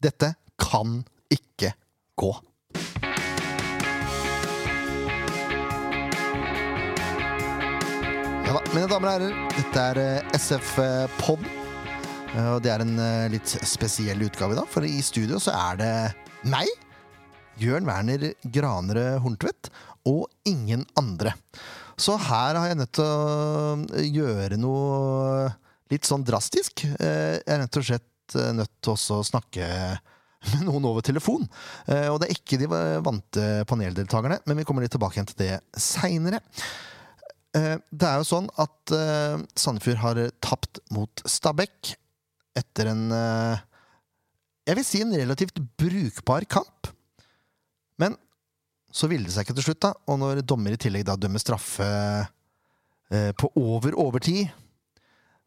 Dette kan ikke gå. Ja da, mine damer og herrer, dette er eh, SF-pod. Og det er en eh, litt spesiell utgave i dag, for i studio så er det meg, Jørn Werner Granere Horntvedt, og ingen andre. Så her har jeg nødt til å gjøre noe litt sånn drastisk. Eh, Jeg er rett og slett eh, nødt til å snakke med noen over telefon. Eh, Og det er ikke de vante paneldeltakerne, men vi kommer litt tilbake igjen til det seinere. Det er jo sånn at eh, Sandefjord har tapt mot Stabæk etter en eh, Jeg vil si en relativt brukbar kamp. Men så ville det seg ikke til slutt, da. Og når dommer i tillegg da dømmer straffe eh, på over overtid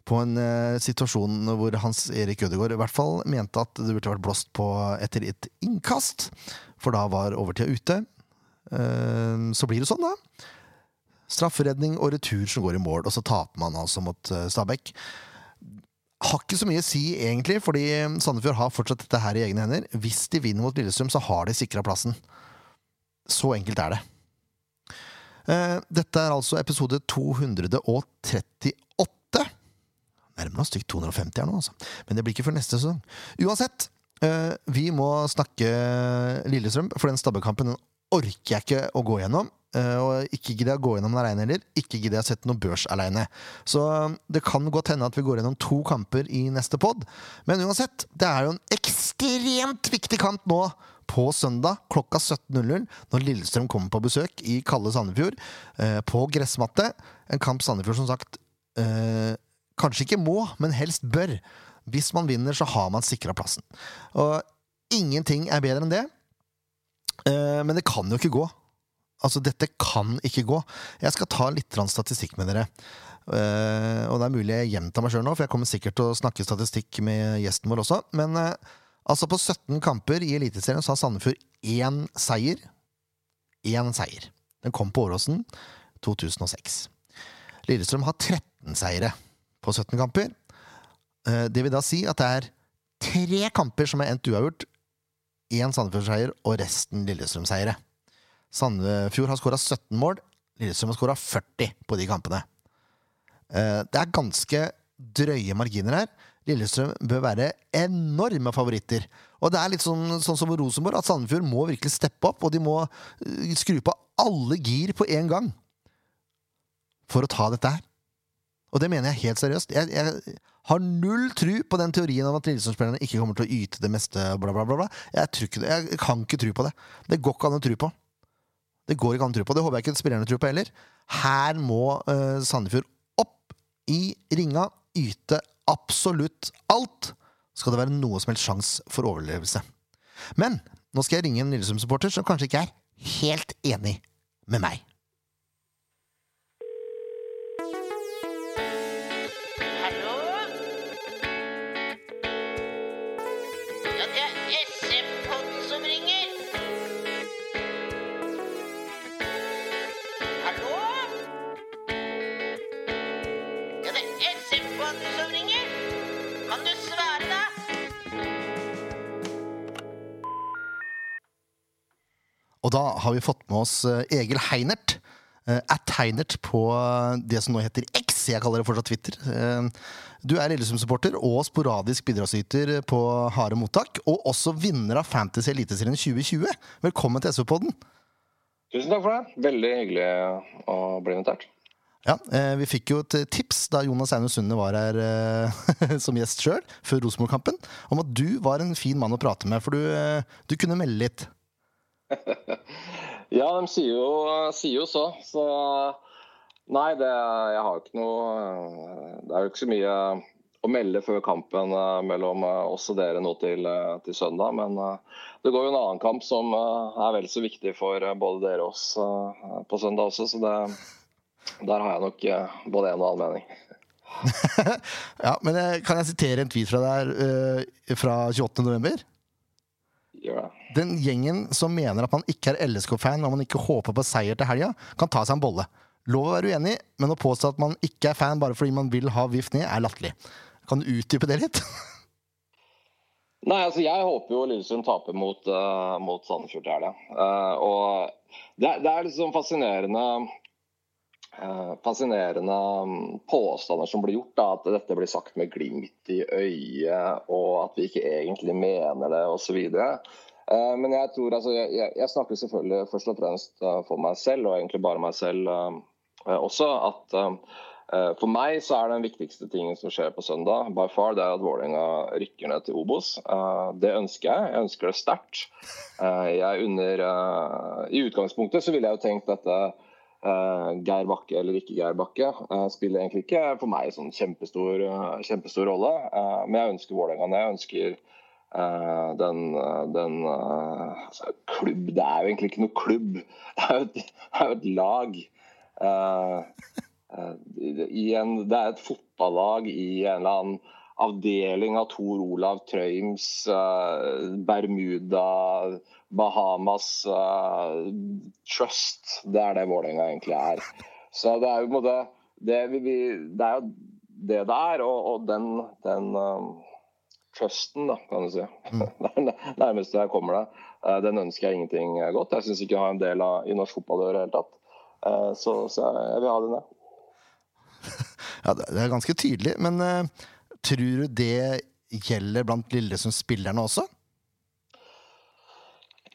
på en uh, situasjon hvor Hans Erik Ødegaard i hvert fall mente at det burde vært blåst på etter et innkast, for da var overtida ute. Uh, så blir det sånn, da. Strafferedning og retur som går i mål, og så taper man altså mot uh, Stabæk. Har ikke så mye å si, egentlig, fordi Sandefjord har fortsatt dette her i egne hender. Hvis de vinner mot Lillestrøm, så har de sikra plassen. Så enkelt er det. Dette er altså episode 238. Nærmer oss stykk 250 her nå, altså. Men det blir ikke før neste sesong. Uansett, eh, vi må snakke Lillestrøm, for den stabbekampen den orker jeg ikke å gå gjennom. Eh, Og ikke gidder jeg å gå gjennom den aleine heller. Ikke gidder jeg å sette noe børs aleine. Så det kan godt hende at vi går gjennom to kamper i neste pod. Men uansett, det er jo en ekstremt viktig kamp nå på søndag klokka 17.00 når Lillestrøm kommer på besøk i kalde Sandefjord eh, på gressmatte. En kamp Sandefjord som sagt eh, kanskje ikke må, men helst bør. Hvis man vinner, så har man sikra plassen. Og ingenting er bedre enn det. Eh, men det kan jo ikke gå. Altså, dette kan ikke gå. Jeg skal ta litt statistikk med dere. Eh, og det er mulig jeg gjentar meg sjøl nå, for jeg kommer sikkert til å snakke statistikk med gjesten vår også. Men eh, altså, på 17 kamper i Eliteserien så har Sandefjord én seier. Én seier. Den kom på Åråsen 2006. Lillestrøm har 13 seire på 17 kamper. Eh, Det vil da si at det er tre kamper som er endt uavgjort. Én Sandefjord-seier og resten Lillestrøm-seiere. Sandefjord har skåra 17 mål. Lillestrøm har skåra 40 på de kampene. Eh, Det er ganske drøye marginer her. Lillestrøm bør være enorme favoritter. Og det er litt sånn, sånn som Rosenborg, at Sandefjord må virkelig steppe opp, og de må eh, skru på alle gir på én gang for å ta dette her. Og det mener jeg helt seriøst. Jeg, jeg har null tru på den teorien om at Lillestrøm-spillerne ikke kommer til å yte det meste. Bla, bla, bla. Jeg, ikke, jeg kan ikke tro på det. Det går ikke an å tro på. Det går ikke an å tro på. Det håper jeg ikke spillerne tror på heller. Her må uh, Sandefjord opp i ringa, yte absolutt alt. Skal det være noe som helst sjanse for overlevelse. Men nå skal jeg ringe en Lillesund-supporter som kanskje ikke er helt enig med meg. Og da har vi fått med oss eh, Egil Heinert. eh, At Heinert på eh, det som nå heter X. Jeg kaller det fortsatt Twitter. Du er Lillesund-supporter og sporadisk bidragsyter på Harde mottak. Og også vinner av Fantasy Eliteserien 2020. Velkommen til SV-podden. Tusen takk for det. Veldig hyggelig å bli invitert. Ja, Vi fikk jo et tips da Jonas Einar Sunde var her som gjest sjøl, før Rosenborg-kampen, om at du var en fin mann å prate med, for du, du kunne melde litt. Ja, de sier jo, sier jo så. Så nei, det, jeg har ikke noe Det er jo ikke så mye å melde før kampen eh, mellom eh, oss og dere nå til, eh, til søndag. Men det går jo en annen kamp som er vel så viktig for både dere og oss på søndag også. Så det, der har jeg nok både en og annen mening. Ja, men Kan jeg sitere en tweet fra deg fra 28. november? Gjør det. Den gjengen som mener at man ikke er LSK-fan når man ikke håper på seier til helga, kan ta seg en bolle. Lov å være uenig, men å påstå at man ikke er fan bare fordi man vil ha VIF ned, er latterlig. Kan du utdype det litt? Nei, altså Jeg håper jo Lillestrøm taper mot, uh, mot Sandefjord til helga. Uh, og det, det, er liksom fascinerende uh, Fascinerende mm, påstander som blir gjort. Da, at dette blir sagt med glimt i øyet, og at vi ikke egentlig mener det osv. Uh, men jeg tror altså jeg, jeg, snakker selvfølgelig først og fremst for meg selv, og egentlig bare meg selv også. at Eh, for meg så er den viktigste tingen som skjer på søndag, by far, det er at Vålerenga rykker ned til Obos. Eh, det ønsker jeg. Jeg ønsker det sterkt. Eh, jeg under I utgangspunktet så ville jeg jo tenkt dette Geir Bakke eller ikke Geir Bakke spiller egentlig ikke for meg sånn kjempestor, kjempestor rolle. Men jeg ønsker Vålerenga ned. Jeg ønsker den, den altså, klubb Det er jo egentlig ikke noe klubb. Det er jo et, er jo et lag. Eh, en, det er et fotballag i en eller annen avdeling av Tor Olav Trøims uh, Bermuda, Bahamas uh, Trust. Det er det Vålerenga egentlig er. Så det er jo på en måte det, vi, det er jo det det er, og, og den, den trusten, da, kan du si. Mm. det nærmeste jeg kommer det. Uh, den ønsker jeg ingenting godt. Jeg syns ikke jeg har en del av, i norsk fotball i det hele tatt. Så, så jeg vil ha den, jeg. Ja, det er ganske tydelig. Men uh, tror du det gjelder blant Lillesund-spillerne også?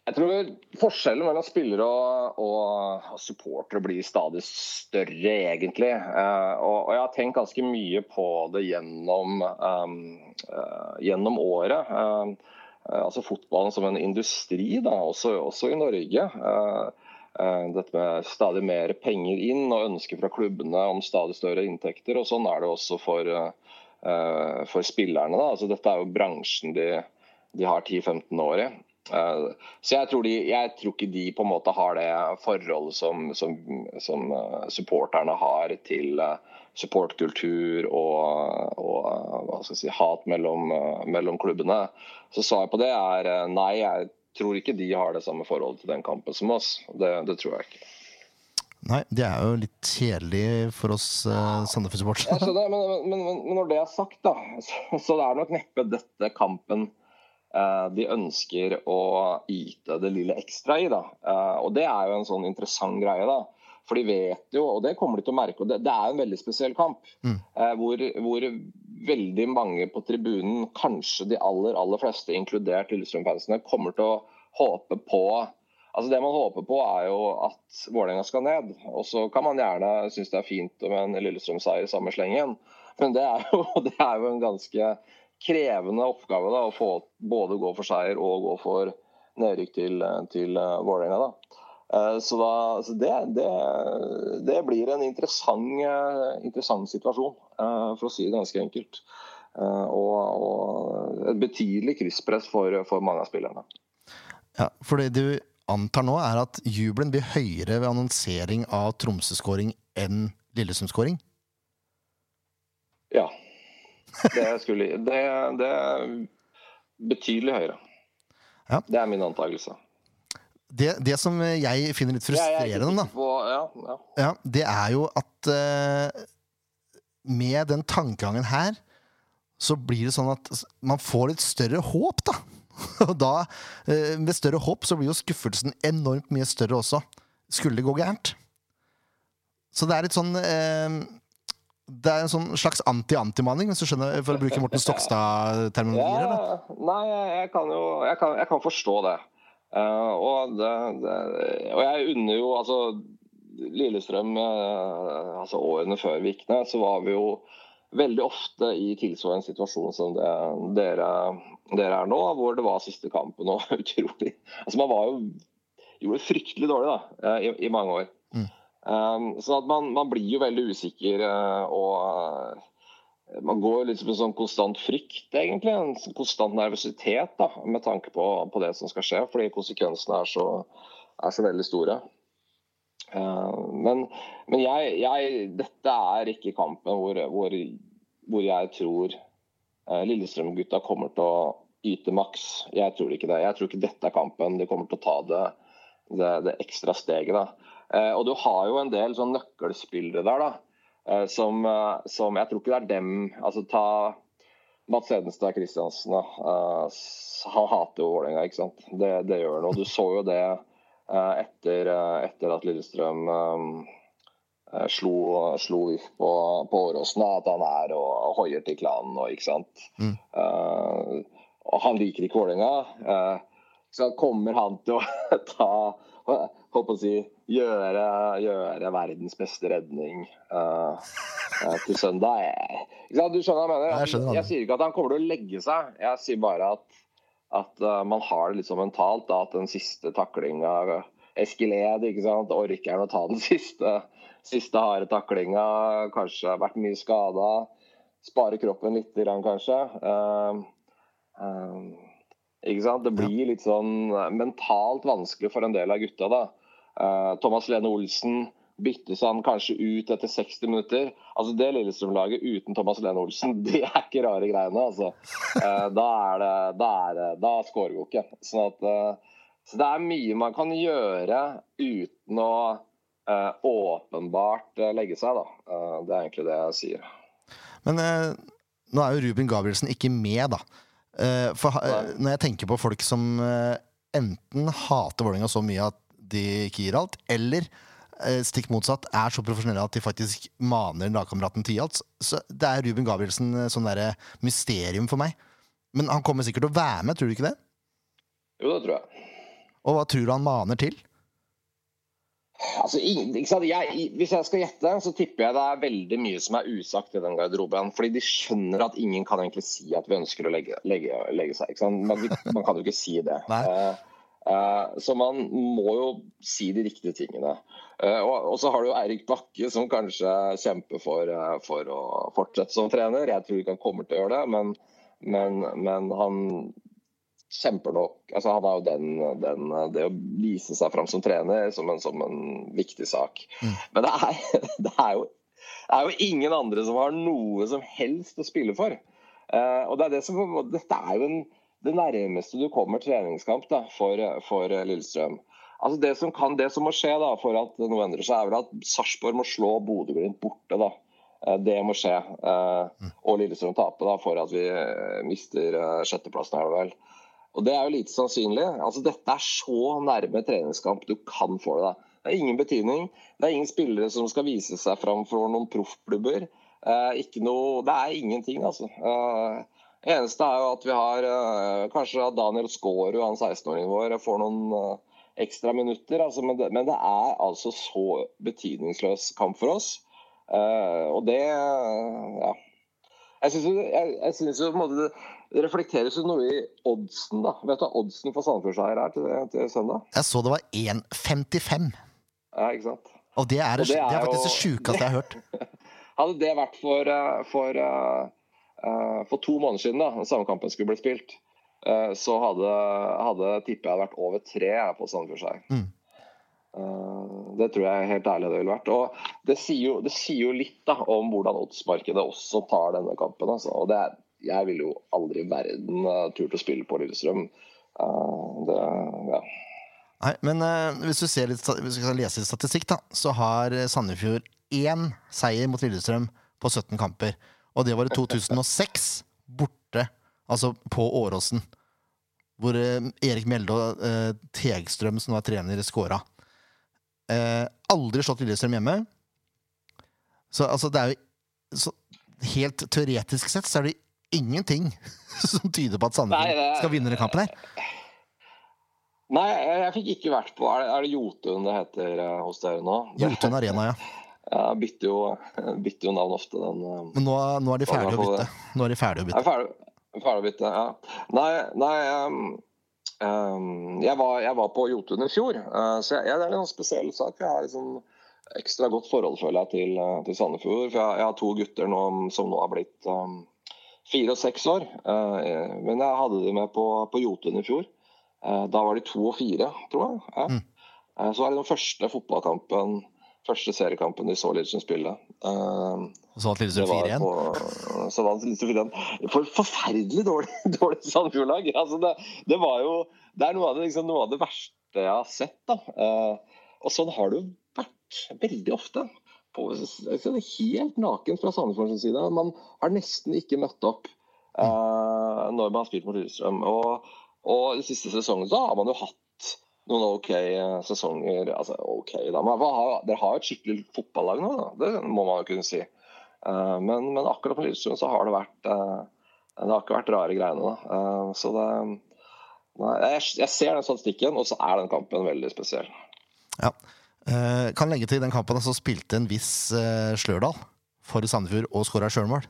Jeg tror forskjellen mellom spillere og, og, og supportere blir stadig større, egentlig. Uh, og, og, jeg har tenkt ganske mye på det gjennom, um, uh, gjennom året. Uh, altså fotballen som en industri, da, også, også i Norge. Uh, Eh, dette med stadig mer penger inn og ønsker fra klubbene om stadig større inntekter. og Sånn er det også for, eh, for spillerne. Da. Altså, dette er jo bransjen de, de har 10-15 år i. Eh, så jeg tror, de, jeg tror, ikke de på en måte har det forholdet som, som, som supporterne har til supportkultur og, og si, hat mellom, mellom, klubbene. Så svaret på det er nei. jeg tror ikke de har det samme forholdet til den kampen som oss. Det, det tror jeg ikke. Nei, det er jo litt kjedelig for oss uh, Sandefjord-supportere. Men, men, men, når det er sagt, da, så, så det er nok neppe dette kampen de ønsker å yte det lille ekstra i. da. Uh, og det er jo en sånn interessant greie. da. For de vet jo, og det kommer de til å merke, og det, det er en veldig spesiell kamp. Mm. hvor, hvor veldig mange på tribunen, kanskje de aller aller fleste, inkludert Lillestrøm-fansene, kommer til å håpe på Altså Det man håper på, er jo at Vålerenga skal ned. Og så kan man gjerne synes det er fint med en Lillestrøm-seier samme slengen. Men det er, jo, det er, jo, en ganske krevende oppgave da, å få både gå for seier og gå for nedrykk til, til uh, Vålerenga. da. Eh, så, da, så det, det, det, blir en interessant, eh, interessant, situasjon, eh, for å si det ganske enkelt. Og, og et betydelig krysspress for, for, mange av spillerne. Ja, for det du antar nå, er at jubelen blir høyere ved annonsering av Tromsø-skåring enn Lillesund-skåring? Ja. Det, skulle, det, det er betydelig høyere. Ja. Det er min antakelse det, det, som jeg finner litt frustrerende, da, ja, ja. Ja, det er jo at uh, med den tankegangen her, så blir det sånn at man får litt større håp, da. Og da, uh, med større håp, så blir jo skuffelsen enormt mye større også. Skulle det gå gærent. Så det er litt sånn uh, det er en sånn slags anti-antimanning, hvis du skjønner, for å bruke Morten Stokstad-terminologier? Ja, nei, jeg kan jo jeg kan, jeg kan forstå det. Uh, og, det, det, og, jeg unner jo altså Lillestrøm uh, altså Årene før Vikne så var vi jo veldig ofte i tilsvarende situasjon som det dere, dere, er nå, hvor det var siste kampen og utrolig Altså Man var jo gjorde det fryktelig dårlig da, uh, i, i, mange år. Mm. Um, så man, man, blir jo veldig usikker og man går litt med sånn konstant frykt, egentlig. En konstant nervøsitet da, med tanke på, på, det som skal skje, fordi konsekvensene er så, er så veldig store. Uh, men, men jeg, jeg, dette er ikke kampen hvor, hvor, hvor jeg tror uh, Lillestrøm-gutta kommer til å yte maks. Jeg tror ikke det. Jeg tror ikke dette er kampen de kommer til å ta det, det, det ekstra steget. da. Uh, og du har jo en del sånn nøkkelspillere der. da, Eh, som, eh, som, Jeg tror ikke det er dem altså ta, Mats Hedenstad Kristiansen. da. eh, han hater jo Vålerenga, ikke sant. Det, det gjør han. Og du så jo det eh, etter, eh, etter at Lillestrøm eh, eh, slo, slo på, på Åråsen, at han er og hoier til klanen og ikke sant. Mm. Uh, han liker ikke Vålerenga. eh, så kommer han til å ta Håper å si gjøre, gjøre verdens beste redning eh, til søndag. Du skjønner hva jeg mener? Jeg jeg sier ikke at han kommer til å legge seg. Jeg sier bare at, at uh, man har det litt sånn mentalt. Da, at den siste taklinga Eskeled, ikke sant? orker han å ta den siste, siste harde taklinga? Kanskje vært mye skada. Spare kroppen litt, kanskje. Uh? Det blir litt sånn mentalt vanskelig for en del av gutta. da. Eh, Thomas Lene Olsen byttes han kanskje ut etter 60 minutter. Altså Det Lillestrøm-laget uten Thomas Lene Olsen, det er ikke rare greiene. altså. Eh, da er det, da, er det, da scorer vi ikke. Sånn at, eh, så det er mye man kan gjøre uten å eh, åpenbart eh, legge seg. da. Eh, det er egentlig det jeg sier. Men eh, nå er jo Ruben Gabrielsen ikke med, da. Eh, for når jeg tenker på folk som eh, enten hater Vålerenga så mye at de ikke gir alt, eller eh, stikk motsatt, er så profesjonelle at de faktisk maner lagkameraten til alt, så det er Ruben Gabrielsen sånn derre mysterium for meg. Men han kommer sikkert til å være med, tror du ikke det? Jo, det tror jeg. Og hva tror du han maner til? Altså? Jeg, hvis jeg skal gjette, så tipper jeg det er veldig mye som er usagt i den garderoben. Fordi de skjønner at ingen kan egentlig si at vi ønsker å legge, legge, legge seg. Man, man kan jo ikke si det. Uh, eh, så man må jo si de riktige tingene. Uh, og, og så har du jo Eirik Bakke, som kanskje kjemper for, for å fortsette som trener. Jeg tror ikke han kommer til å gjøre det, men, men, men han kjemper nok altså Han har jo den, den, det å vise seg fram som trener som en, som en viktig sak. Mm. Men det er, det, er jo, det er jo ingen andre som har noe som helst å spille for. Uh, og det er det som, Dette er jo en, det nærmeste du kommer treningskamp da, for, for Lillestrøm. Altså det som, kan, det som må skje da, for at noe endrer seg, er vel at Sarpsborg må slå Bodø-Glimt borte. da. Eh, Det må skje. Eh, Og Lillestrøm tape da, for at vi mister sjetteplassen. er det vel. Og Det er jo lite sannsynlig. Altså, dette er så nærme treningskamp du kan få det. da. Det er ingen betydning. Det er ingen spillere som skal vise seg fram for noen proffklubber. Eh, noe, det er ingenting, altså. Eh, eneste er jo at vi har eh, kanskje Daniel Skårud, han 16-åringen vår, får noen eh, ekstra minutter. Altså, men, det, men det er altså så betydningsløs kamp for oss. Eh, og det Ja. Jeg syns jeg, jeg synes jo det, det reflekteres jo noe i oddsen, da. Vet du hva oddsen for Sandefjordseier er til, til søndag? Jeg så det var 1,55. Ja, ikke sant? Og det er, Og det er det er faktisk det jo- sjukeste jeg har hørt. Hadde det vært for, eh, for, eh, eh, for to måneder siden, da samekampen skulle bli spilt, så hadde, hadde tippet jeg vært over tre på Sandefjordseier. Mm. Eh, Det tror jeg helt ærlig det ville vært. Og det sier jo, det sier jo litt da, om hvordan oddsmarkedet også tar denne kampen. Altså. Og er, jeg ville jo aldri i verden uh, turt å spille på Lillestrøm. Uh, det, ja. Nei, men uh, hvis, du ser litt, hvis vi skal lese litt statistikk, da, så har Sandefjord én seier mot Lillestrøm på 17 kamper. Og det var i 2006, borte, altså på Åråsen. Hvor Erik Mjelde og Tegstrøm, som var trener, scora. Eh, aldri slått Lillestrøm hjemme. Så altså, det er jo så, Helt teoretisk sett så er det ingenting som tyder på at Sandefjord skal vinne denne kampen her. Nei, jeg, jeg fikk ikke vært på Er det, er det Jotun det heter uh, hos dere nå? Jotun Arena, ja. Ja, bytter jo, bytter jo navn ofte. Den, Uh, Men nå, nå er de ferdige å bytte. Nå er de ferdige å Jeg bytte. er ferdig, ferdig å bytte, ja. Nei, nei um, jeg, var, jeg var på Jotun i fjor, uh, så jeg, det er en spesiell sak. Jeg har liksom ekstra godt forhold, føler jeg, til, uh, til Sandefjord. For jeg, jeg har to gutter nå, som nå har blitt um, fire og seks år. Uh, men jeg hadde de med på, på Jotun i fjor. Uh, da var de to og fire, tror jeg. Ja. Mm. Uh, så var det den første fotballkampen, første seriekampen de så Lillestrøm spille. Uh, Så vant Lillestrøm var 4-1. så vant Lillestrøm 4-1. For forferdelig dårlig, dårlig Sandefjord-lag. Altså det, det var jo Det er noe av det, liksom, noe av det verste jeg har sett. da. Uh, og sånn har det jo vært veldig ofte. På, altså, helt naken fra Sandefjords side. Man har nesten ikke møtt opp uh, når man har spilt mot Lillestrøm. Og, og den siste sesongen så har man jo hatt noen OK eh, sesonger. Altså OK, da. Men har, dere har jo et skikkelig fotballag nå, da. det må man jo kunne si. Eh, men, men akkurat på Lillestrøm så har det vært eh, Det har ikke vært rare greiene. da. Så det Nei, jeg, jeg ser den statistikken, og så er den kampen veldig spesiell. Ja. Kan legge til den kampen så spilte en viss Slørdal for Sandefjord og skåra sjølmål.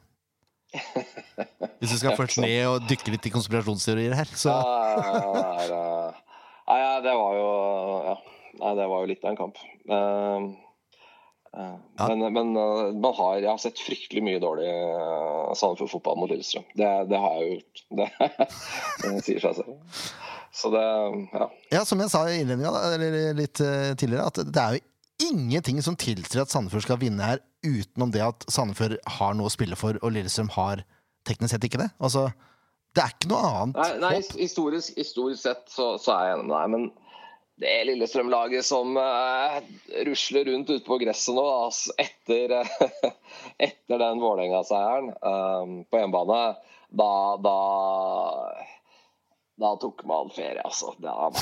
Hvis du skal først ned og dykke litt i konspirasjonsteorier her, så Ja, det, er, eh, nei, ja, det var jo ja. Nei, det var jo litt av en kamp. Uh, uh, Ja. Men, men uh, man har, jeg har sett fryktelig mye dårlig uh, Sandefjord-fotball mot Lillestrøm. Det, det har jeg jo gjort. Det, det sier seg selv. Så det Ja. Ja, som jeg sa i innledninga, eller litt eh, tidligere, at det er jo ingenting som tilsier at Sandefjord skal vinne her, utenom det at Sandefjord har noe å spille for, og Lillestrøm har teknisk sett ikke det. Altså, det er ikke noe annet Nei, nei historisk, historisk sett så, så er jeg enig med deg, men det Lillestrøm-laget som uh, rusler rundt ute på gresset nå, altså, etter, eh, etter den Vålerenga-seieren um, på hjemmebane, da, da da tok man ferie, altså. Det har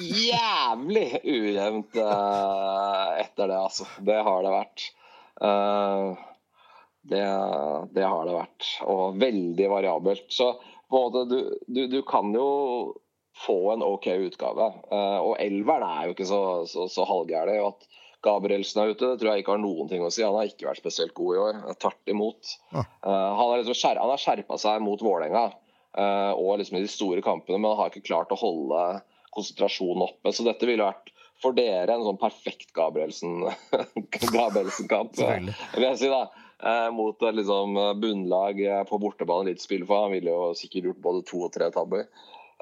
jævlig ujevnt uh, etter det, altså. Det har det vært. Eh, det, det har det vært. Og veldig variabelt. Så på en måte, du, du, du kan jo få en OK utgave. Eh, og elveren er jo ikke så, så, så halvgæren. At Gabrielsen er ute, det tror jeg ikke har noen ting å si. Han har ikke vært spesielt god i år. Tvert imot. Ja. Eh, han har liksom skjer, han har skjerpa seg mot Vålerenga eh, og liksom i de store kampene, men han har ikke klart å holde konsentrasjonen oppe. Så dette ville vært for dere en sånn perfekt Gabrielsen- Gabrielsen-kamp. Gabrielsen vil jeg si da. Eh, mot et liksom bunnlag eh, på bortebane litt spill for. Han ville jo sikkert gjort både to og tre tabber.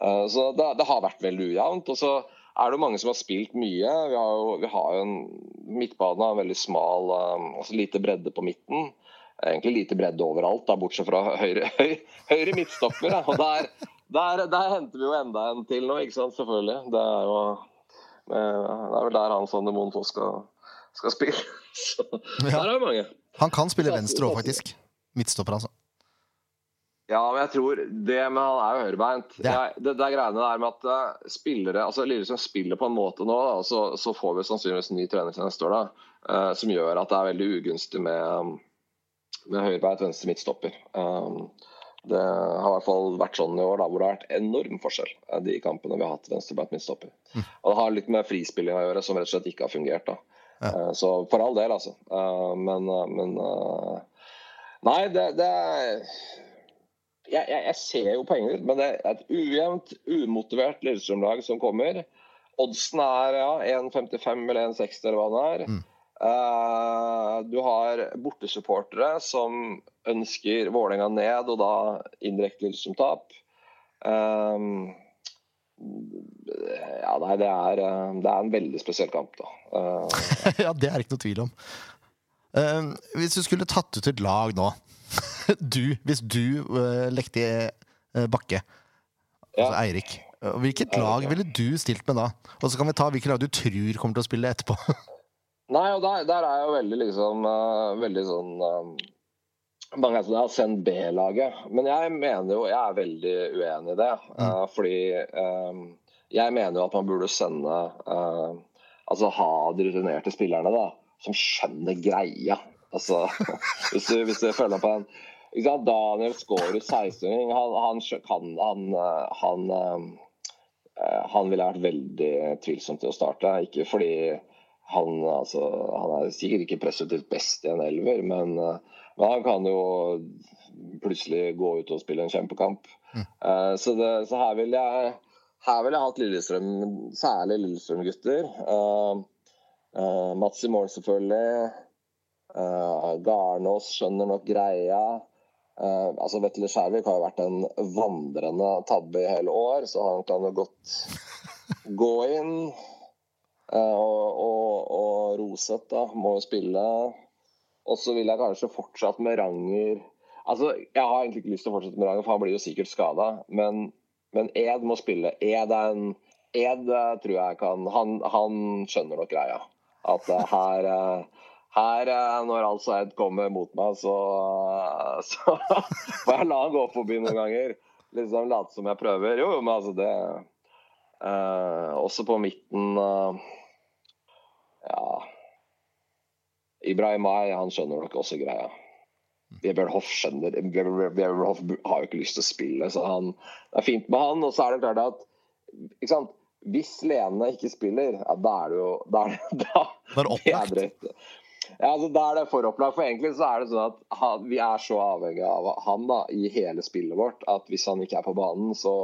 Eh, så det, det har vært veldig ujevnt. Og så er det jo mange som har spilt mye. Vi har jo, vi har jo en midtbane har veldig smal, eh, altså lite bredde på midten. Egentlig lite bredde overalt, da, bortsett fra høyre, høyre, høyre midtstopper. Og der, der, der henter vi jo enda en til nå, ikke sant? selvfølgelig. Det er jo eh, det er vel der han Sander Moen skal, skal spille. Så der er det mange. Han kan spille venstre òg, faktisk. Midtstopper, altså. Ja, men jeg tror det Men han er jo høyrebeint. Ja. Det, det er greiene der med at eh, spillere altså Lillestrøm spiller på en måte nå, da, så, så får vi sannsynligvis en ny trener til neste år, da, uh, som gjør at det er veldig ugunstig med, med høyrebeint venstre midtstopper. Um, det har i hvert fall vært sånn i år, da, hvor det har vært enorm forskjell eh, de kampene vi har hatt venstrebeint midtstopper. Og det har litt med frispilling å gjøre, som rett og slett ikke har fungert. da. Ja. Eh, Så for all del, altså. Eh, Men, eh, men Nei, det, det jeg, jeg, jeg ser jo poenget, men det er et ujevnt, umotivert Lillestrøm-lag som kommer. Oddsen er ja, 1,55 eller 1,60 eller hva det er. Mm. Uh, du har bortesupportere som ønsker Vålerenga ned, og da indirekte Lillestrøm-tap. Um, ja, nei, det er, eh, det er en veldig spesiell kamp, da. Eh, ja, det er ikke noe tvil om. Uh, hvis du skulle tatt ut et lag nå Du, Hvis du uh, lekte uh, Bakke, altså Eirik, eh, hvilket lag ville du stilt med da? Og så kan vi ta hvilket lag du tror kommer til å spille etterpå. Nei, og der, der er jeg jo veldig liksom Veldig sånn Mange er sånn Ja, send B-laget. Men jeg mener jo Jeg er veldig uenig i det. Uh, fordi um, jeg mener jo at man burde sende uh, Altså ha de rutinerte spillerne, da. Som skjønner greia. Altså Hvis du, hvis du følger på en sant? Daniel skårer 16-åring. Han, han Han, eh, han, han ville vært veldig tvilsom til å starte. Ikke fordi han, altså, han er sikkert ikke presset ut best i en elver, men, eh, men han kan jo plutselig gå ut og spille en kjempekamp. Eh, så, det, så her vil jeg her vil jeg hatt Lillestrøm, særlig Lillestrøm-gutter. Uh, Mats i mål, selvfølgelig. Uh, Garnås skjønner nok greia. Uh, altså Vetle Skjærvik har jo vært en vandrende tabbe i hele år, så han kan jo godt gå inn. Uh, og, og, og Roseth da, må jo spille. Og så vil jeg kanskje fortsatt med Ranger Altså, Jeg har egentlig ikke lyst til å fortsette med Ranger, for han blir jo sikkert skada. Men, men Ed må spille. Ed, er en, Ed eh, tror jeg kan han, han skjønner nok greia. At eh, her, eh, her, eh, når Al Ed kommer mot meg, så, så får jeg la han gå forbi noen ganger. Liksom late som jeg prøver. Jo, men altså det eh, Også på midten eh, Ja Ibrahim Ay, han skjønner nok også greia. Vebjørn Hoff skjønner Vebjørn Hoff har jo ikke lyst til å spille, så han, det er fint med han. Og så er det klart at hvis Lene ikke spiller, ja, da er det jo Da er det, da, Det er opplagt. Ja, altså, da er det for opplagt. For egentlig så er det sånn at han, vi er så avhengig av han da, i hele spillet vårt at hvis han ikke er på banen, så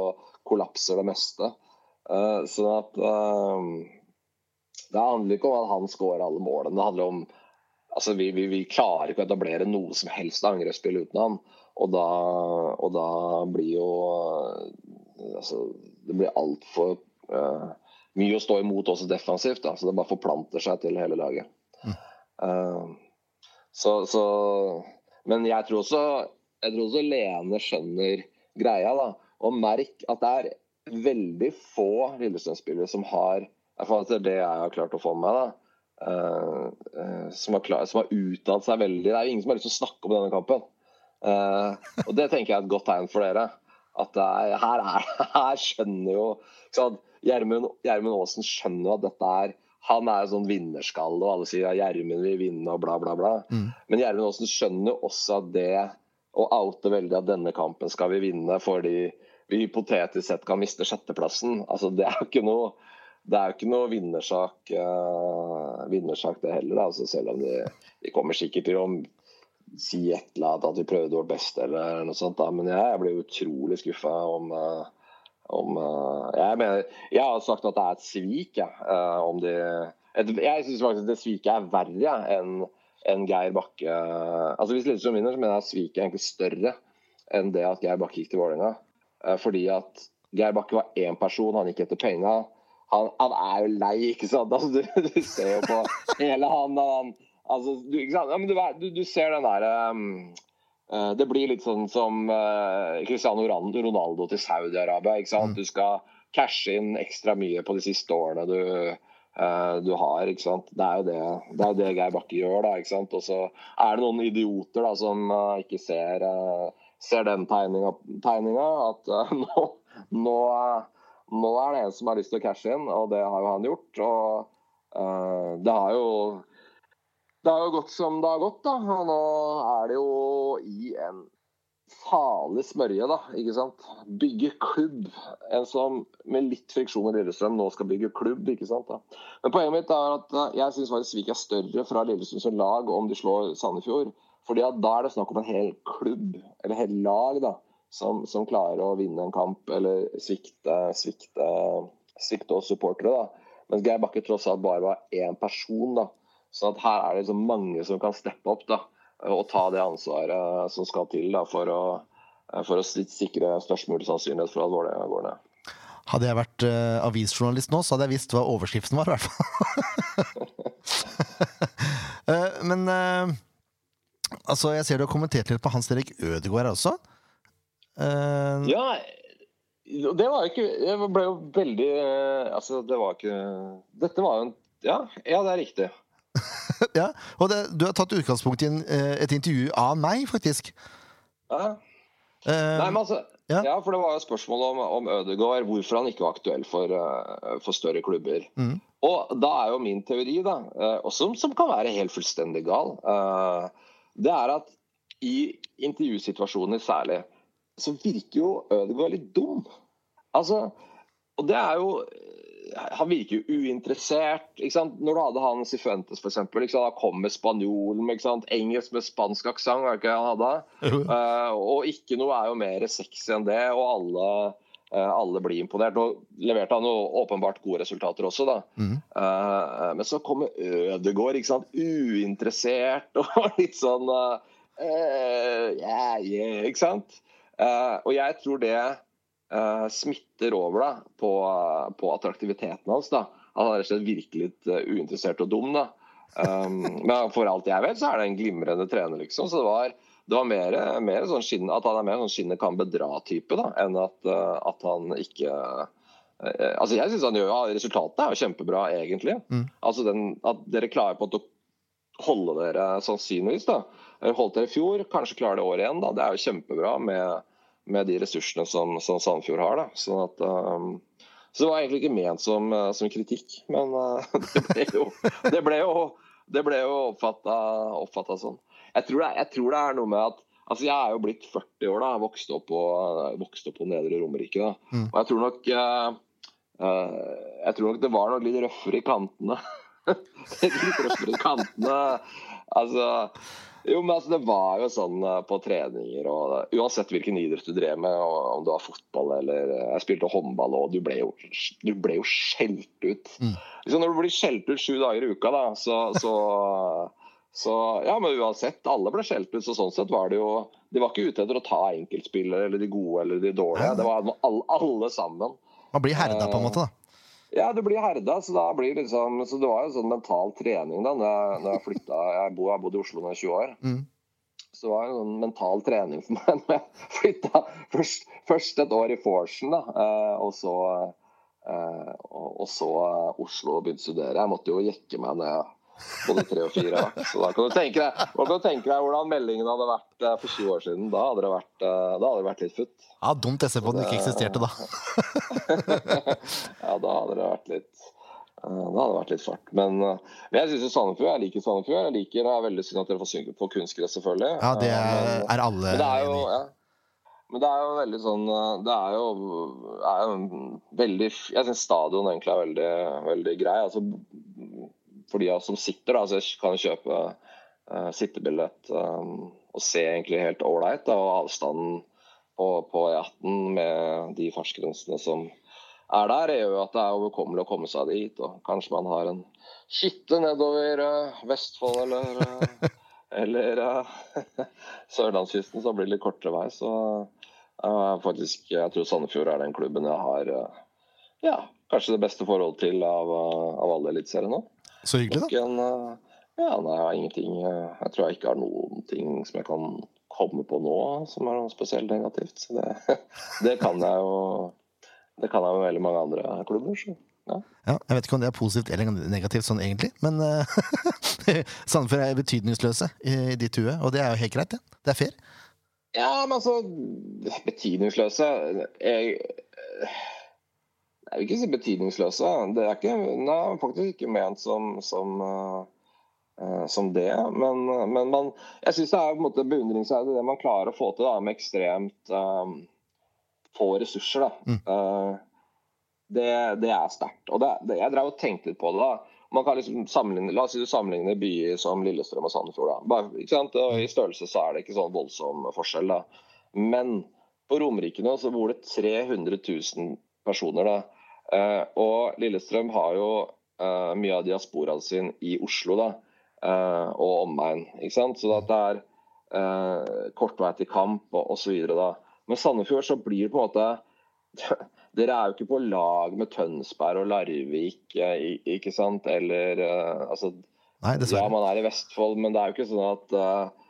kollapser det meste. Uh, sånn at uh, Det handler ikke om at han skårer alle målene. Det handler om altså vi, vi, vi klarer ikke å etablere noe som helst angrepsspill uten han. Og da, og da blir jo uh, altså, Det blir altfor uh, mye å stå imot også defensivt. Da, så det bare forplanter seg til hele laget. Uh, så, så, men jeg tror, også, jeg tror også Lene skjønner greia. da, Og merk at det er veldig få Lillestrøm-spillere som har i hvert fall etter det jeg har klart å få med meg, da, uh, uh, som, har klar, som har uttalt seg veldig Det er jo ingen som har lyst til å snakke om denne kampen. Uh, og det tenker jeg er et godt tegn for dere. At det er, her, er, her skjønner jo Gjermund Aasen skjønner jo at dette er Han er en sånn vinnerskalle, og alle sier at Gjermund vil vinne og bla, bla, bla. Mm. Men Gjermund Aasen skjønner jo også at det å oute veldig at denne kampen skal vi vinne fordi vi hypotetisk sett kan miste sjetteplassen, altså det er jo ikke noe det er jo ikke noe vinnersak, uh, vinnersak det heller. Altså, selv om de, de kommer sikkert til å si et eller annet at vi prøvde vårt beste eller noe sånt. Da. Men jeg, jeg blir utrolig skuffa om, uh, om uh, jeg, mener, jeg har sagt at det er et svik, Ja, om de et, Jeg syns faktisk det sviket er verre enn en Geir Bakke Altså Hvis Lillestrøm vinner, så mener jeg at sviket er egentlig større enn det at Geir Bakke gikk til Vålerenga. fordi at Geir Bakke var én person, han gikk etter penga han, han, er jo lei, ikke sant? Altså, du, du, ser jo på hele han, han altså, du, ja, du, du, ser den derre um, uh, Det blir litt sånn som uh, Cristiano Ronaldo til Saudi-Arabia. ikke sant? Du skal cashe inn ekstra mye på de siste årene du, uh, du har. ikke sant? Det er jo det, det, er jo det Geir Bakke gjør. da, ikke sant? Og så er det noen idioter da, som ikke ser, ser den tegninga, at nå, nå nå er det en som har lyst til å cashe inn, og det har jo han gjort. Og uh, det har jo det har jo gått som det har gått, da. Og nå er det jo i en farlig smørje, da. ikke sant? Bygge klubb. En som med litt friksjon i Lillestrøm nå skal bygge klubb. ikke sant? Da. Men poenget mitt er at jeg syns faktisk Svik er større fra Lillestrøm som lag om de slår Sandefjord. Fordi da er det snakk om en hel klubb, eller et helt lag, da som, som, klarer å vinne en kamp eller svikte, svikte, svikte oss supportere. da. Mens Geir Bakke tross alt bare var én person. da. Så at her er det liksom mange som kan steppe opp da, og ta det ansvaret som skal til da, for, å, for å sikre størst mulig sannsynlighet for at Vålerenga går ned. Hadde jeg vært uh, avisjournalist nå, så hadde jeg visst hva overskriften var, i hvert fall. uh, men uh, altså, jeg ser du har kommentert litt på Hans Erik Ødegaard også. Uh, ja, det var ikke Jeg ble jo veldig Altså, det var ikke Dette var jo en Ja, ja det er riktig. ja, og det, du har tatt utgangspunkt i en, et intervju av meg, faktisk. Ja. Uh, Nei, men altså ja. ja. for det var jo spørsmål om, om Ødegaard, hvorfor han ikke var aktuell for, for større klubber. Mm. Og da er jo min teori, da, også, som kan være helt fullstendig gal, det er at i intervjusituasjoner særlig, så virker jo Ødegaard litt dum. Altså, og det er jo Han virker jo uinteressert. ikke sant? Når du hadde han Sifuentes, f.eks. Han kom med spanjolen med engelsk med spansk aksent, var det ikke han hadde? Uh, og ikke noe er jo mer sexy enn det, og alle, uh, alle blir imponert. Og leverte han jo åpenbart gode resultater også, da. Mm. Uh, men så kommer Ødegaard, ikke sant. Uinteressert og litt sånn yeah, yeah, ikke sant? Uh, og jeg tror det uh, smitter over da, på, på, attraktiviteten hans. da. Han er rett og slett virkelig litt uh, uinteressert og dum. da. Um, men for alt jeg vet, så er det en glimrende trener, liksom. Så det var, det var mer, mer sånn skinne, at han er mer sånn skinnet kan bedra-type, da, enn at, at, han ikke Altså, jeg synes han gjør, ja, Resultatet er jo kjempebra, egentlig. Mm. Altså den, At dere klarer på å, holde dere sannsynligvis. da. Holdt dere i fjor, kanskje klarer det året igjen. da. Det er jo kjempebra med, med de ressursene som, som Sandefjord har. da. Sånn at, um, så det var egentlig ikke ment som, uh, som kritikk, men uh, det ble jo, det ble jo, det ble jo oppfatta sånn. Jeg tror, det, jeg tror, det, er noe med at altså Jeg er jo blitt 40 år, da. Vokste opp på, vokste opp på Nedre Romerike. da. Mm. Og jeg tror nok uh, jeg tror nok det var noe litt røffere i kantene. litt røffere i kantene. Altså jo, men altså, Det var jo sånn på treninger og Uansett hvilken idrett du drev med, om du var fotball eller Jeg spilte håndball, og du ble jo, du ble jo skjelt ut. Mm. Liksom når du blir skjelt ut sju dager i uka, da, så, så, så Ja, men uansett. Alle ble skjelt ut, så sånn sett var det jo De var ikke ute etter å ta enkeltspillere eller de gode eller de dårlige. Det var alle, alle sammen. Man blir herda, på en måte. da. Ja, du blir herda. Så, da blir liksom, så det var jo sånn mental trening da når jeg, når jeg flytta. Jeg, bo, jeg bodde i Oslo nå i 20 år. Mm. Så det var jo sånn mental trening for meg når jeg flytta først, først et år i Forsen, da, eh, og så, eh, og, så Oslo og begynte å studere. Jeg måtte jo jekke meg ned både tre og fire. Så da kan du tenke deg, du tenke deg hvordan meldingen hadde vært eh, for 20 år siden. Da hadde det vært, da hadde det vært litt futt. Ja, Dumt SE-podden ikke eksisterte da. ja, da hadde det vært litt da hadde det vært litt fart. Men, men jeg syns Sandefjord. Jeg liker Sandefjord. Jeg liker det er veldig synd at dere får synge på kunstgress, selvfølgelig. Ja, det er, men, er alle men det er jo, ja. Men det er jo veldig sånn Det er jo, er jo veldig Jeg syns stadion egentlig er veldig, veldig grei. Altså, for de av oss som sitter, da, så kan kjøpe uh, sittebillett um, og se egentlig helt ålreit. Og avstanden på, på E18 med de fartsgrensene som er der, er jo at det er overkommelig å komme seg dit. Og kanskje man har en hytte nedover uh, Vestfold eller, uh, eller sørlandskysten, så blir det litt kortere vei. Så faktisk, jeg tror Sandefjord er den klubben jeg har ja, kanskje det beste forhold til av, av alle eliteserien nå. Så hyggelig, da. En, ja, nei, ingenting Jeg tror jeg ikke har noen ting som jeg kan komme på nå som er noe spesielt negativt. Så det, det kan jeg jo det kan jeg med veldig mange andre klubber. Så, ja. Ja, jeg vet ikke om det er positivt eller negativt sånn egentlig, men Sandefjord er betydningsløse i, i ditt hue, og det er jo helt greit, det. Det er fair. ja, men altså Betydningsløse Jeg Jeg vil ikke si betydningsløse. Det er ikke, nei, faktisk ikke ment som, som uh, som det. Men, men man, jeg syns det er på en måte beundringsverdig det man klarer å få til da, med ekstremt um, få ressurser. Mm. Uh, det, det, er sterkt. Og det, det, jeg drev og tenkte litt på det. da. Man kan liksom sammenligne, La oss si du sammenligner byer som Lillestrøm og Sandefjord. Bare? Og I størrelse så er det ikke sånn voldsom forskjell. da. Men på Romerike nå så bor det 300 000 personer. da. Uh, og Lillestrøm har jo uh, mye av diasporaen sin i Oslo da, uh, og omegn. ikke sant? Så det er kort vei til kamp og osv. Men Sandefjord så blir det på en måte Dere er jo ikke på lag med Tønsberg og Larvik, ikke sant? Eller altså Nei, dessverre. Ja, man er i Vestfold, men det er jo ikke sånn at uh,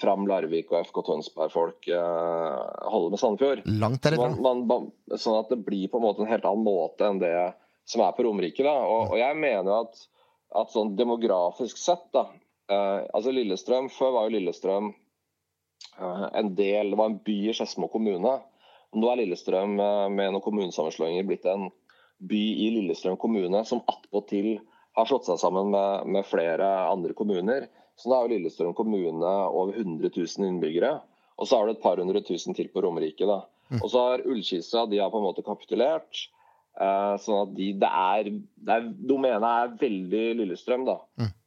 Fram Larvik og FK Tønsberg-folk holder med Sandefjord. Langt derifra. Man, man, sånn at det blir på en måte en helt annen måte enn det som er på Romerike. og, og, jeg mener at, at sånn demografisk sett da, eh, altså Lillestrøm, Før var jo Lillestrøm en del, det var en by i Skedsmo kommune. Nå er Lillestrøm med noen kommunesammenslåinger blitt en by i Lillestrøm kommune som attpåtil har slått seg sammen med, med, flere andre kommuner. Så nå jo Lillestrøm kommune over 100 000 innbyggere. Og så har du et par hundre tusen til på Romerike. da. Og så har Ullkisa de har på en måte kapitulert. Eh, sånn at de, det er, det er, Domenet er veldig Lillestrøm. da.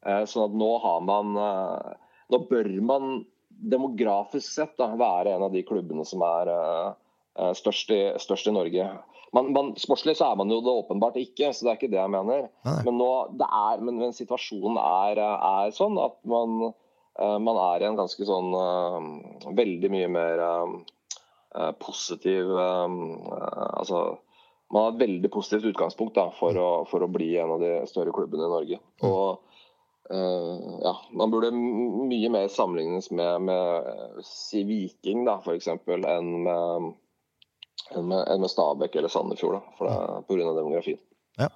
Eh, sånn at nå har man eh, Nå bør man demografisk sett da, være en av de klubbene som er eh, størst, i, størst i Norge. Man, man, sportslig så er man jo det åpenbart ikke, så det er ikke det jeg mener. Nei. Men, nå, det er, men, men situasjonen er, er, sånn at man, uh, man er i en ganske sånn uh, Veldig mye mer uh, positiv Altså man har et veldig positivt utgangspunkt da, for, å, for å bli en av de større klubbene i Norge. Og ja, Man burde mye mer sammenlignes med, med si Viking, da, f.eks., enn med enn med, enn med Stabæk eller Sandefjord, da, for det, av demografien. Ja.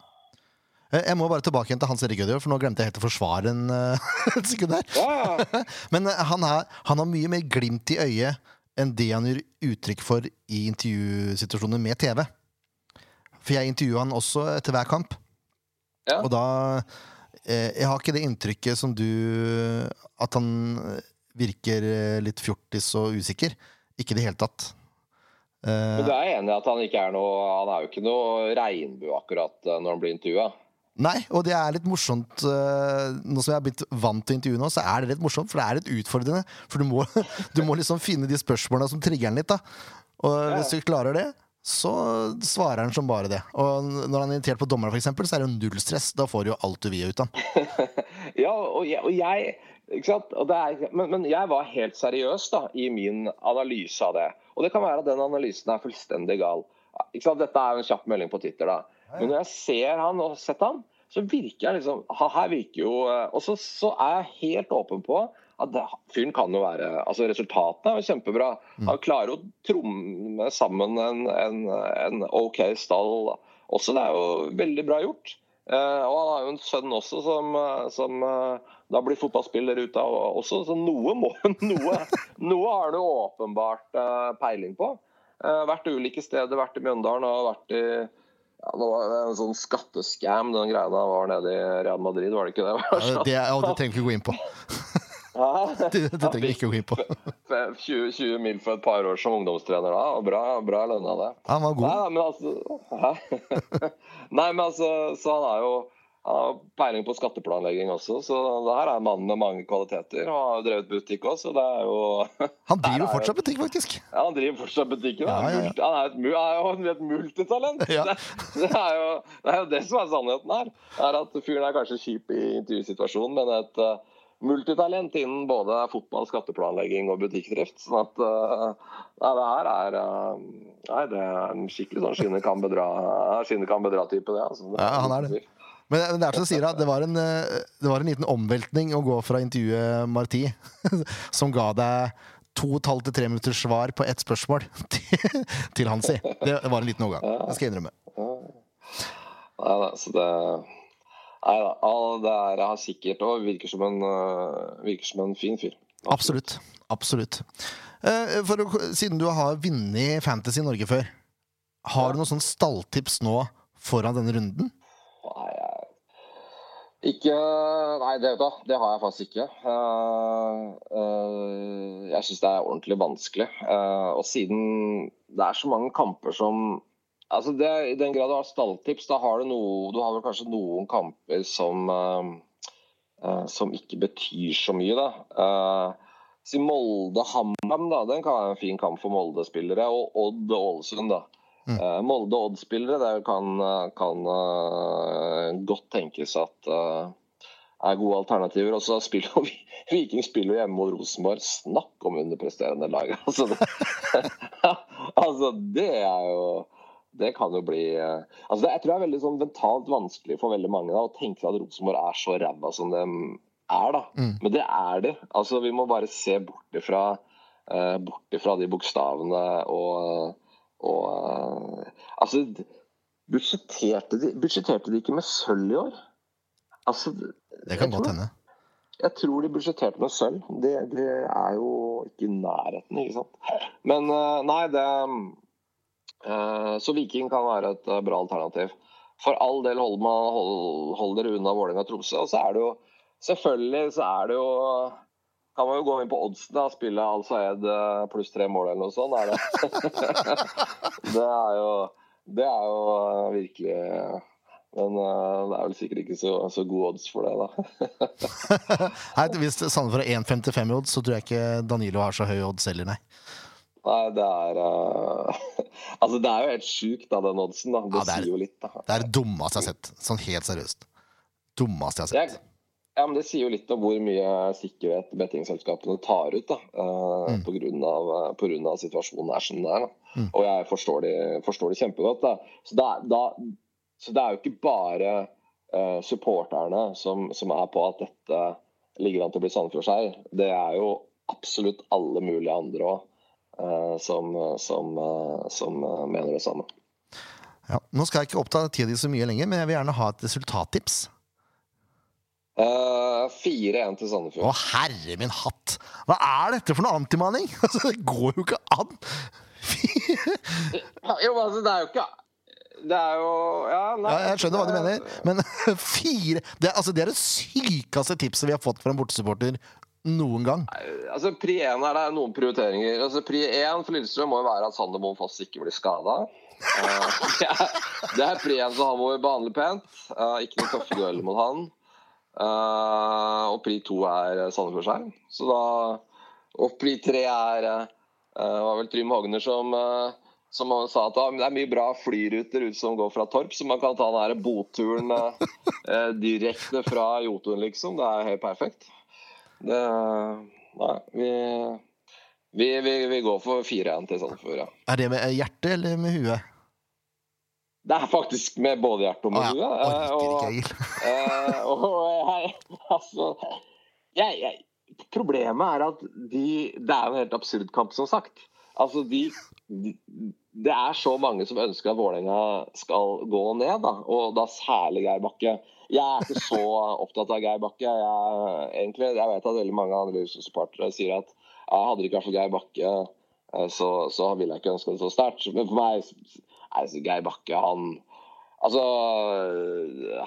Jeg må bare tilbake igjen til Hans Erik Ødegaard, for nå glemte jeg helt å forsvare en eh, et sekund der. Ja. Men eh, han, er, han har mye mer glimt i øyet enn det han gir uttrykk for i intervjusituasjoner med TV. For jeg intervjuer han også etter hver kamp. Ja. Og da eh, Jeg har ikke det inntrykket som du At han virker litt fjortis og usikker. Ikke i det hele tatt. Eh, Men du er enig i at han ikke er noe Han er jo ikke noe regnbue akkurat eh, når han blir intervjua? Nei, og det er litt morsomt eh, Nå som jeg har blitt vant til intervjuet nå, så er det litt morsomt, for det er litt utfordrende. For du må, du må liksom finne de spørsmålene som trigger den litt, da. Og hvis du klarer det, så svarer han som bare det. Og når han er irritert på dommeren, eksempel, så er det jo null stress. Da får du jo alt du vil ut av han. Ja, og jeg, og jeg ikke sant? Og det er, men, men jeg var helt seriøs da, i min analyse av det. Og det kan være at den analysen er fullstendig gal. Dette er jo en kjapp melding på Twitter, da. Men når jeg ser han og har sett han, så virker jeg liksom Her virker jo eh, Og så, så er jeg helt åpen på at det, fyren kan jo være Altså, resultatene er jo kjempebra. Han klarer å tromme sammen en, en, en OK stall også. Det er jo veldig bra gjort. Eh, og han har jo en sønn også som, eh, som eh, da blir fotballspiller ut av også, så noe må Noe, noe har han åpenbart peiling på. Vært ulike steder, vært i Mjøndalen og vært i ja, det var en sånn skatteskam, den greia da var nede i Real Madrid, var det ikke det? Ja, Det, og det tenkt vi gå inn på. Ja. Det, det trenger vi ikke gå inn på. 20, 20 mil for et par år som ungdomstrener da, og bra, bra lønna det. Han var god. nei, men altså? Nei, men altså, så han er jo han har peiling på skatteplanlegging også, så det her er en mann med mange kvaliteter. Og har drevet butikk også, så det er jo Han driver jo fortsatt butikk, faktisk. ja, Han driver fortsatt butikken. Ja, Han ja, ja. Han er, et, han er jo et multitalent. Ja. Det, det, er jo, det er jo det som er sannheten her. Det er at Fyren er kanskje kjip i intervjusituasjonen, men et multitalent innen både fotball, skatteplanlegging og butikkdrift. Sånn at eh, Nei, det her er eh, Nei, det er en skikkelig sånn skinne kan bedra skinnet kan bedra-type, det. Altså. Ja, han er det. Men det er som du sier, at det var, en, eh, det var en liten omveltning å gå fra intervjuet Marti, som ga deg to og et halvt til tre minutters svar på ett spørsmål, til, til Hansi. Det var en liten overgang. Det skal jeg innrømme. Nei da, så det Nei da. Det er har sikkert og virker som en, eh, virker som en fin fyr. Absolutt. Absolutt. Eh, For siden du har vunnet Fantasy Norge før, har du noen sånn stalltips nå foran denne runden? Nei, ikke Nei, det, vet du, det har jeg faktisk ikke. Eh, jeg syns det er ordentlig vanskelig. Og siden det er så mange kamper som Altså det, I den grad du har stalltips, da har du noe Du har vel kanskje noen kamper som uh, Som ikke betyr så mye, da. Uh, si Molde-Hamam, da. Den kan være en fin kamp for Molde-spillere. Og Odd-Ålesund, da. Eh, Molde-Odd-spillere det kan, kan godt tenkes at er gode alternativer. Og så spiller vi- Viking spiller jo hjemme mot Rosenborg. Snakk om underpresterende lag. Altså det, altså, det er jo Det kan jo bli eh, altså det, Jeg tror det er veldig sånn mentalt vanskelig for veldig mange da, å tenke at Rosenborg er så ræva som de er. da. Mm. Men det er de. Altså, vi må bare se bort ifra, uh, bort ifra de bokstavene og og uh, altså budsjetterte de, budsjetterte de ikke med sølv i år? Altså, Det kan godt tror- hende. Jeg tror de budsjetterte med sølv. Det, det er jo ikke i nærheten, ikke sant. Men uh, nei, det Så Viking kan være et eh, bra alternativ. For all del, hold, man, hold, hold dere unna Vålerenga og Tromsø. Og så er det jo Selvfølgelig så er det jo kan man jo gå inn på oddsen da, spille Al Sayed eh, pluss tre mål eller noe sånt. Er det. det er jo Det er jo eh, virkelig Men eh, det er vel sikkert ikke så, så gode odds for det, da. Nei, hvis Sandefjord har 1,55 i odds, så tror jeg ikke Danilo har så høy odds heller, nei. Nei, det er uh, Altså, det er jo helt sjukt, da, den oddsen. da. Det, Ja, det er- sier jo litt, da. Det er det dummeste jeg har sett. Sånn helt seriøst. Dummeste jeg har sett. ja, men det sier jo litt om hvor mye sikkerhet bettingselskapene tar ut. da, Uh, Mm. av, eh, på grunn av situasjonen er som den er. da. Mm. Og jeg forstår det, forstår det kjempegodt. da. Så, da, da, så det er jo ikke bare uh, supporterne som, som er på at dette ligger an til å bli Sandefjord-seier. Det er jo absolutt alle mulige andre òg som, som, eh, som eh, mener det samme. Ja. Nå skal jeg ikke oppta tida di så mye lenger, men jeg vil gjerne ha et resultattips. Uh, 4-1 til Sandefjord. Å, herre min hatt! Hva er dette for noe antimaning? Altså, det går jo ikke an! Jo, altså, det er jo ikke Det er jo Ja, nei, Ja, jeg skjønner hva du mener, men fire Det, altså, det er det sykeste tipset vi har fått fra en bortesupporter noen gang. Altså, Pri 1 er det noen prioriteringer. Altså, Pri 1 for Lillestrøm må jo være at Sander Moen Foss ikke blir skada. det, er, det er pri 1, så han må vi behandle pent. Uh, ikke noen tøffe dueller mot han. Uh, og pri 2 er Sandefjordskjern. Så da Og pri 3 er uh, var vel Trym Hogner som eh, som sa at ah, det er mye bra flyruter ut som går fra Torp, så man kan ta den boturen eh, direkte fra Jotun, liksom. Det er helt perfekt. Det Nei, vi vi, vi, vi går for 4-1 til Sandefjord, ja. Er det med hjertet eller med huet? Det er faktisk med både hjerte og med ja. huet. eh, Orker ikke, og- Eh, og jeg, altså jeg, jeg, Problemet er at de, det er jo en helt absurd kamp, som sagt. Altså, de, de Det er så mange som ønsker at Vålerenga skal gå ned, da. Og da særlig Geir Bakke. Jeg er ikke så opptatt av Geir Bakke. Jeg, egentlig, jeg vet at veldig mange andre supportere sier at ja, hadde det ikke vært for Geir Bakke, eh, så, så ville jeg ikke ønska det så sterkt. Men for meg er Geir Bakke, han Altså,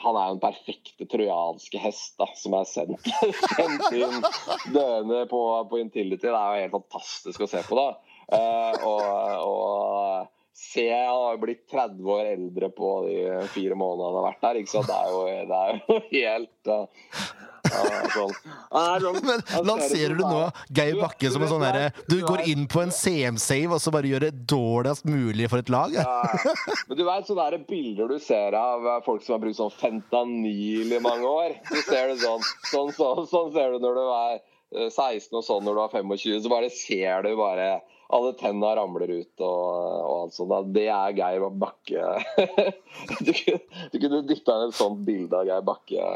han er jo den perfekte trojanske hest da, som er sendt, sendt inn døende på, på Intility. Det er jo helt fantastisk å se på, da. Uh, og, og se jeg har blitt 30 år eldre på de fire månedene han har vært der. Ikke sant? Det er jo, det er jo helt uh, sånn. Sånn- Men lanserer du nå er- Geir Bakke som en sånn derre Du du går inn på en CM-save, og så bare gjør det dårligst mulig for et lag? Ja. Ja, Men du vet sånne der bilder du ser av eh, folk som har brukt sånn fentanyl i mange år. Så ser du sånn, sånn, sånn, sånn ser du når du er eh, 16 og sånn når du er 25. Så bare ser du bare alle tenna ramler ut og, og alt sånt. Det er Geir Bakke. Du kunne, du kunne dytta inn et sånt bilde av Geir Bakke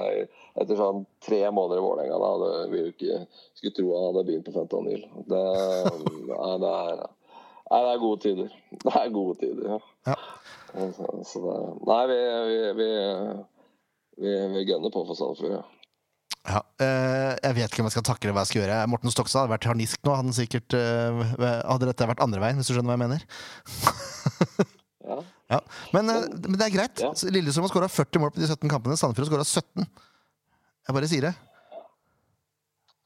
etter sånn tre måneder i Vålerenga. Da hadde vi jo ikke skulle tro han hadde begynt på fentanyl. Det, nei, det er Nei, det er gode tider. Det er gode tider, ja. Ja. Så, så det, nei, vi, vi, vi, vi, vi gønner på for Sandefjord, ja. Ja, eh, jeg vet ikke om jeg skal takle hva jeg skal gjøre. Morten Stokstad hadde vært harnisk nå. Hadde, sikkert, eh, hadde dette vært andre veien, hvis du skjønner hva jeg mener. ja. Ja. Men, eh, men det er greit. Ja. Lillestrøm har skåra 40 mål på de 17 kampene. Sandefjord har skåra 17. Jeg bare sier det.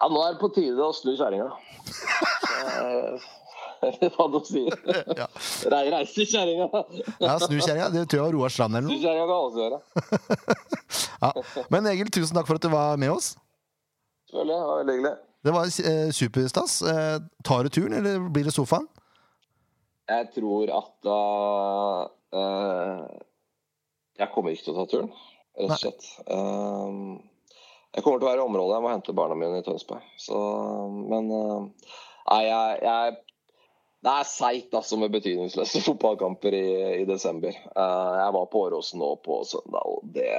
Ja, nå er det på tide å snu kjerringa. Eh, Hva du sier. Ja. Rei, reise kjerringa. Ja, Snu kjerringa. Det tror jeg var Roar Strand eller Snu noe. kjerringa kan også gjøre. Ja. Men Egil, tusen takk for at du var med oss. Selvfølgelig. Det var veldig hyggelig. Det var eh, superstas. Eh, tar du turen, eller blir det sofaen? Jeg tror at uh, uh, Jeg kommer ikke til å ta turen, rett og slett. Um, jeg kommer til å være i området. Jeg må hente barna mine i Tønsberg. Så, men uh, Nei, jeg, jeg Det er seigt altså, med betydningsløse fotballkamper i, i desember. Uh, jeg var på Åråsen nå på søndag, og det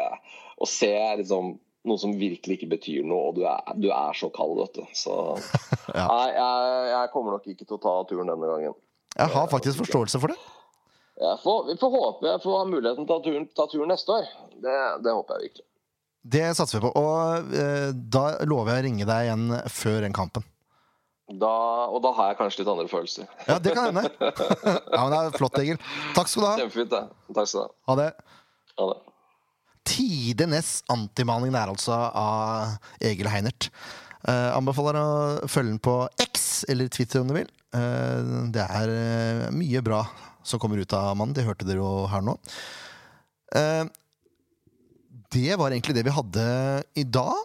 å se liksom noe som virkelig ikke betyr noe, og du er, du er så kald, vet du. Så Ja. nei, jeg, jeg kommer nok ikke til å ta turen denne gangen. Jeg har faktisk forståelse for det. Jeg får, vi får håpe jeg får ha muligheten til å ta turen, ta turen neste år. Det, det håper jeg virkelig. Det satser vi på. Og uh, da lover jeg å ringe deg igjen før den kampen. Da, og da har jeg kanskje litt andre følelser. Ja, det kan hende. ja, men det er flott, Egil. Takk skal du ha. Kjempefint, det. Takk skal du ha. Ha det. Ha det. Tidenes antimaning der, altså, av Egil Heinert. Uh, anbefaler å følge den på X, eller Twitter om du vil. Uh, det er uh, mye bra som kommer ut av mannen. Det hørte dere jo her nå. Det var egentlig det vi hadde i dag.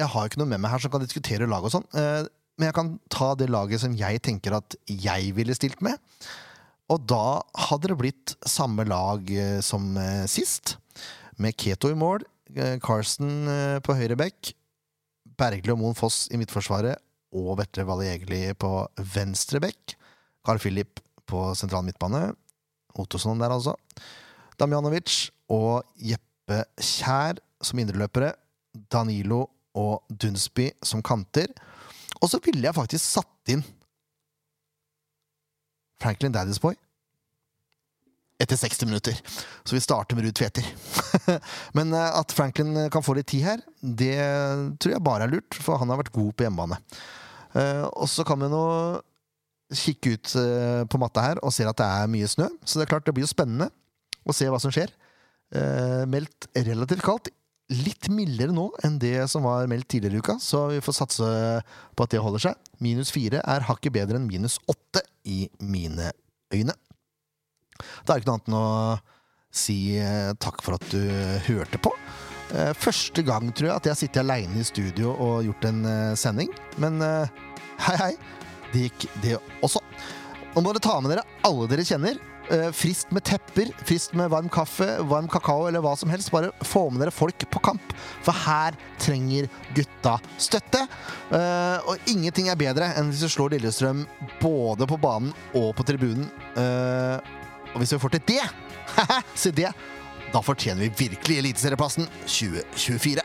Jeg har jo ikke noe med meg her som kan diskutere lag og sånn. Men jeg kan ta det laget som jeg tenker at jeg ville stilt med. Og da hadde det blitt samme lag eh, som eh, sist. Med Keto i mål, eh, Carsten på høyre bekk, Bergli og Moen Foss i midtforsvaret og Vetle Valle på venstre bekk. Carl Philip på sentral midtbane. Ottosson der, altså. Damjanovic og Jeppe Kjær som indreløpere. Danilo og Dunsby som kanter. Og så ville jeg faktisk satt inn Franklin Daddy's Boy etter 60 minutter. Så vi starter med Ruud Tveter. Men eh, at Franklin kan få litt tid her, det tror jeg bare er lurt, for han har vært god på hjemmebane. Eh, og så kan vi nå kikke ut eh, på matta her og ser at det er mye snø, så det er klart det blir jo spennende å se hva som skjer. Eh, meldt relativt kaldt. Litt mildere nå enn det som var meldt tidligere i uka, så vi får satse på at det holder seg. Minus fire er hakket bedre enn minus åtte i mine øyne. Da er det ikke noe annet enn å si eh, takk for at du hørte på. Eh, Første gang, tror jeg, at jeg har sittet aleine i studio og gjort en eh, sending. Men hei, hei. Det gikk, det også. Nå må dere ta med dere alle dere kjenner. Eh, Frist med tepper, frist med varm kaffe, varm kakao eller hva som helst. Bare få med dere folk på kamp, for her trenger gutta støtte. Eh, og ingenting er bedre enn hvis du slår Lillestrøm både på banen og på tribunen. Eh, og hvis vi får til det, se det, da fortjener vi virkelig Eliteserieplassen 2024.